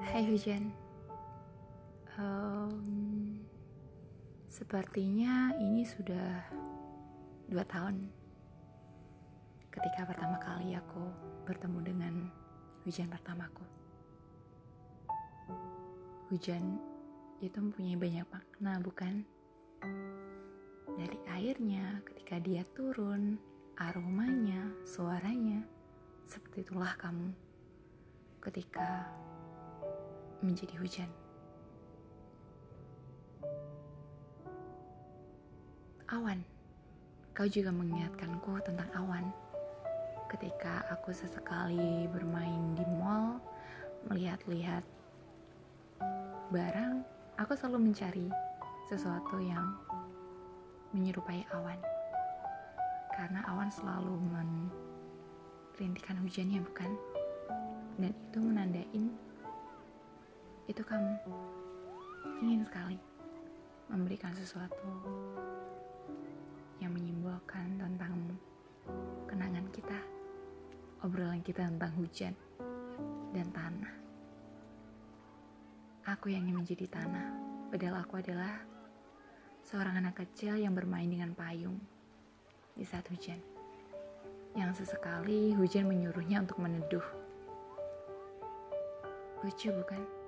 Hai hujan. Um, Sepertinya ini sudah dua tahun Ketika pertama kali aku bertemu dengan hujan pertamaku. Hujan itu mempunyai banyak makna bukan? Dari airnya ketika dia turun Aromanya, suaranya Seperti itulah kamu. Ketika menjadi hujan. Awan, kau juga mengingatkanku tentang awan. Ketika aku sesekali bermain di mall, melihat-lihat barang, aku selalu mencari sesuatu yang menyerupai awan. Karena awan selalu merintikan hujannya, bukan? Dan itu menandain itu kamu ingin sekali memberikan sesuatu yang menyimbolkan tentang kenangan kita, obrolan kita tentang hujan dan tanah. Aku yang ingin menjadi tanah, padahal aku adalah seorang anak kecil yang bermain dengan payung di saat hujan. Yang sesekali hujan menyuruhnya untuk meneduh. Lucu bukan?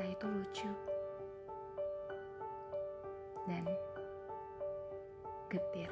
kita itu lucu dan getir.